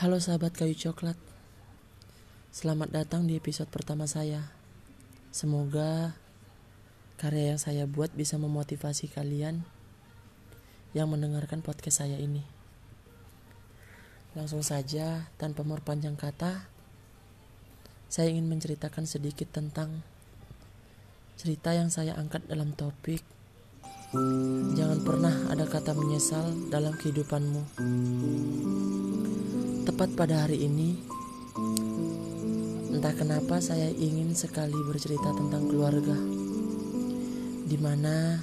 Halo sahabat kayu coklat. Selamat datang di episode pertama saya. Semoga karya yang saya buat bisa memotivasi kalian Yang mendengarkan podcast saya ini. Langsung saja tanpa memperpanjang kata Saya ingin menceritakan sedikit tentang Cerita yang saya angkat dalam topik. Jangan pernah ada kata menyesal dalam kehidupanmu Tepat pada hari ini, entah kenapa saya ingin sekali bercerita tentang keluarga, di mana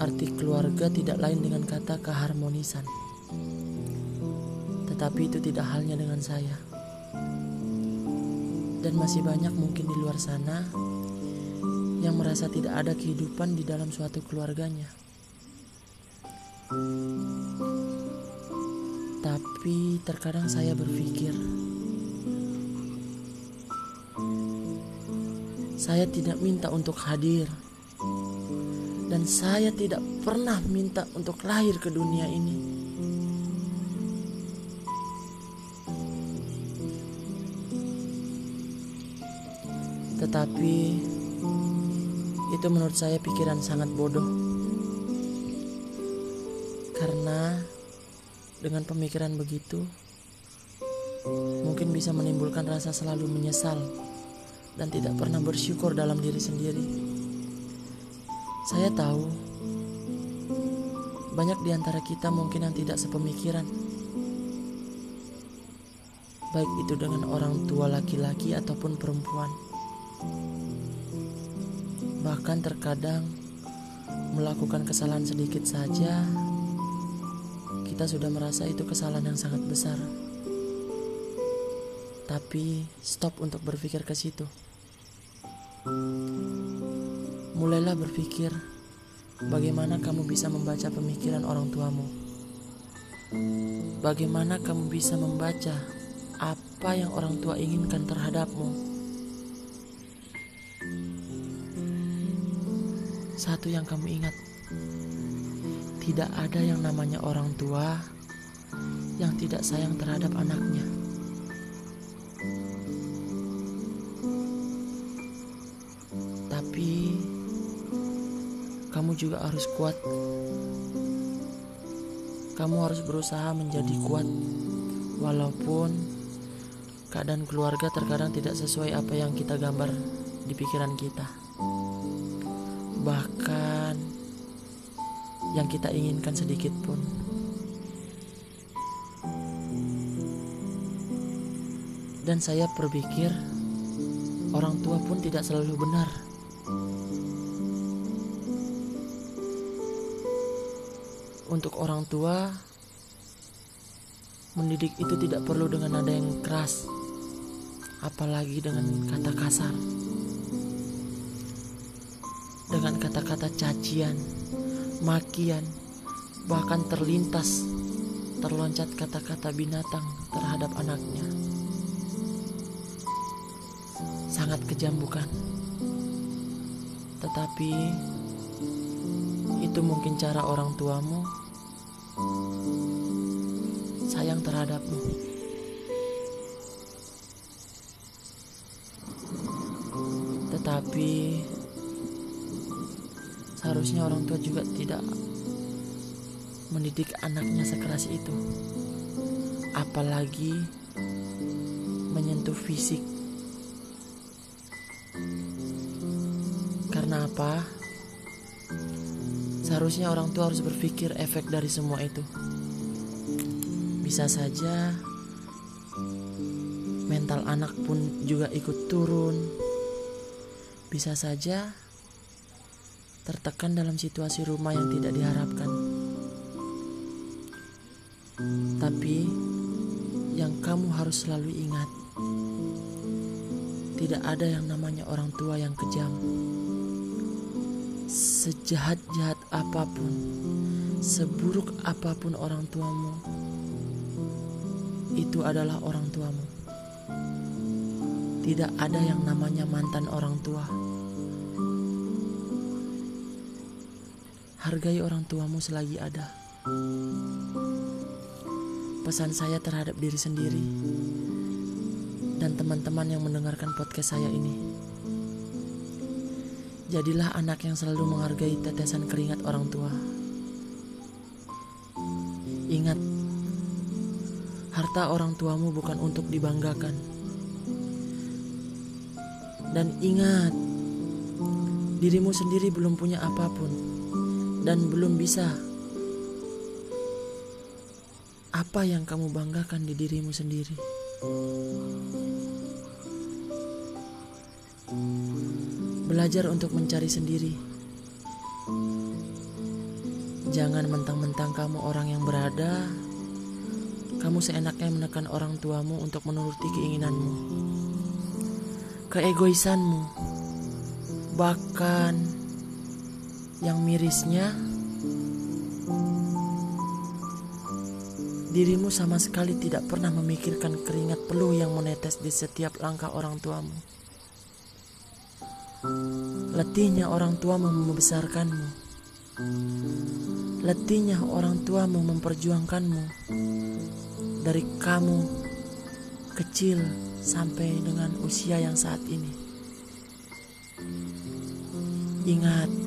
arti keluarga tidak lain dengan kata keharmonisan. Tetapi itu tidak halnya dengan saya, dan masih banyak mungkin di luar sana yang merasa tidak ada kehidupan di dalam suatu keluarganya. Tapi terkadang saya berpikir, saya tidak minta untuk hadir, dan saya tidak pernah minta untuk lahir ke dunia ini. Tetapi itu menurut saya pikiran sangat bodoh, dengan pemikiran begitu, mungkin bisa menimbulkan rasa selalu menyesal dan tidak pernah bersyukur dalam diri sendiri. Saya tahu banyak di antara kita mungkin yang tidak sepemikiran, baik itu dengan orang tua laki-laki ataupun perempuan. Bahkan terkadang melakukan kesalahan sedikit saja kita sudah merasa itu kesalahan yang sangat besar. Tapi stop untuk berpikir ke situ. Mulailah berpikir bagaimana kamu bisa membaca pemikiran orang tuamu. Bagaimana kamu bisa membaca apa yang orang tua inginkan terhadapmu. Satu yang kamu ingat, tidak ada yang namanya orang tua yang tidak sayang terhadap anaknya. Tapi kamu juga harus kuat. Kamu harus berusaha menjadi kuat walaupun keadaan keluarga terkadang tidak sesuai apa yang kita gambar di pikiran kita. Bahkan yang kita inginkan sedikit pun. Dan saya berpikir orang tua pun tidak selalu benar. Untuk orang tua, mendidik itu tidak perlu dengan nada yang keras, apalagi dengan kata kasar, dengan kata-kata cacian makian, bahkan terlintas, terloncat kata-kata binatang terhadap anaknya. Sangat kejam bukan? Tetapi itu mungkin cara orang tuamu sayang terhadapmu. Tetapi Seharusnya orang tua juga tidak mendidik anaknya sekeras itu. Apalagi menyentuh fisik. Karena apa? Seharusnya orang tua harus berpikir efek dari semua itu. Bisa saja mental anak pun juga ikut turun. Bisa saja tertekan dalam situasi rumah yang tidak diharapkan. Tapi yang kamu harus selalu ingat, tidak ada yang namanya orang tua yang kejam. Sejahat-jahat apa pun, seburuk apa pun orang tuamu, itu adalah orang tuamu. Tidak ada yang namanya mantan orang tua. Hargai orang tuamu selagi ada. pesan saya terhadap diri sendiri dan teman-teman yang mendengarkan podcast saya ini. Jadilah anak yang selalu menghargai tetesan keringat orang tua. Ingat, harta orang tuamu bukan untuk dibanggakan. Dan ingat, dirimu sendiri belum punya apa pun dan belum bisa apa yang kamu banggakan di dirimu sendiri? Belajar untuk mencari sendiri. Jangan mentang-mentang kamu orang yang berada, kamu seenaknya menekan orang tuamu untuk menuruti keinginanmu. Keegoisanmu, bahkan yang mirisnya, Dirimu sama sekali tidak pernah memikirkan keringat peluh yang menetes di setiap langkah orang tuamu. Letihnya orang tuamu membesarkanmu. Letihnya orang tuamu memperjuangkanmu dari kamu kecil sampai dengan usia yang saat ini. Ingat,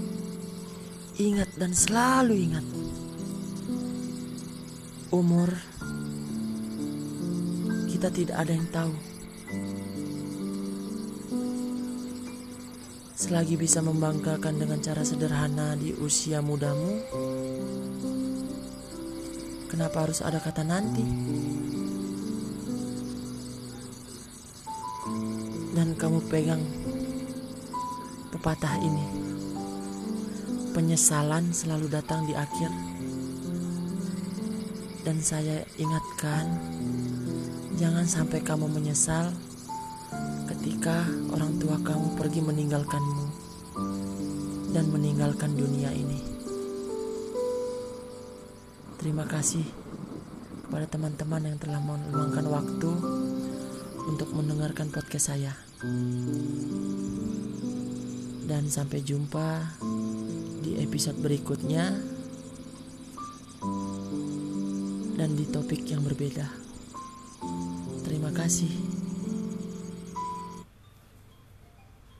ingat dan selalu ingat umur kita tidak ada yang tahu. Selagi bisa membanggakan dengan cara sederhana di usia mudamu, kenapa harus ada kata nanti? Dan kamu pegang pepatah ini. Penyesalan selalu datang di akhir dan saya ingatkan, jangan sampai kamu menyesal ketika orang tua kamu pergi meninggalkanmu dan meninggalkan dunia ini. Terima kasih kepada teman-teman yang telah meluangkan waktu untuk mendengarkan podcast saya. Dan sampai jumpa episode berikutnya dan di topik yang berbeda. Terima kasih.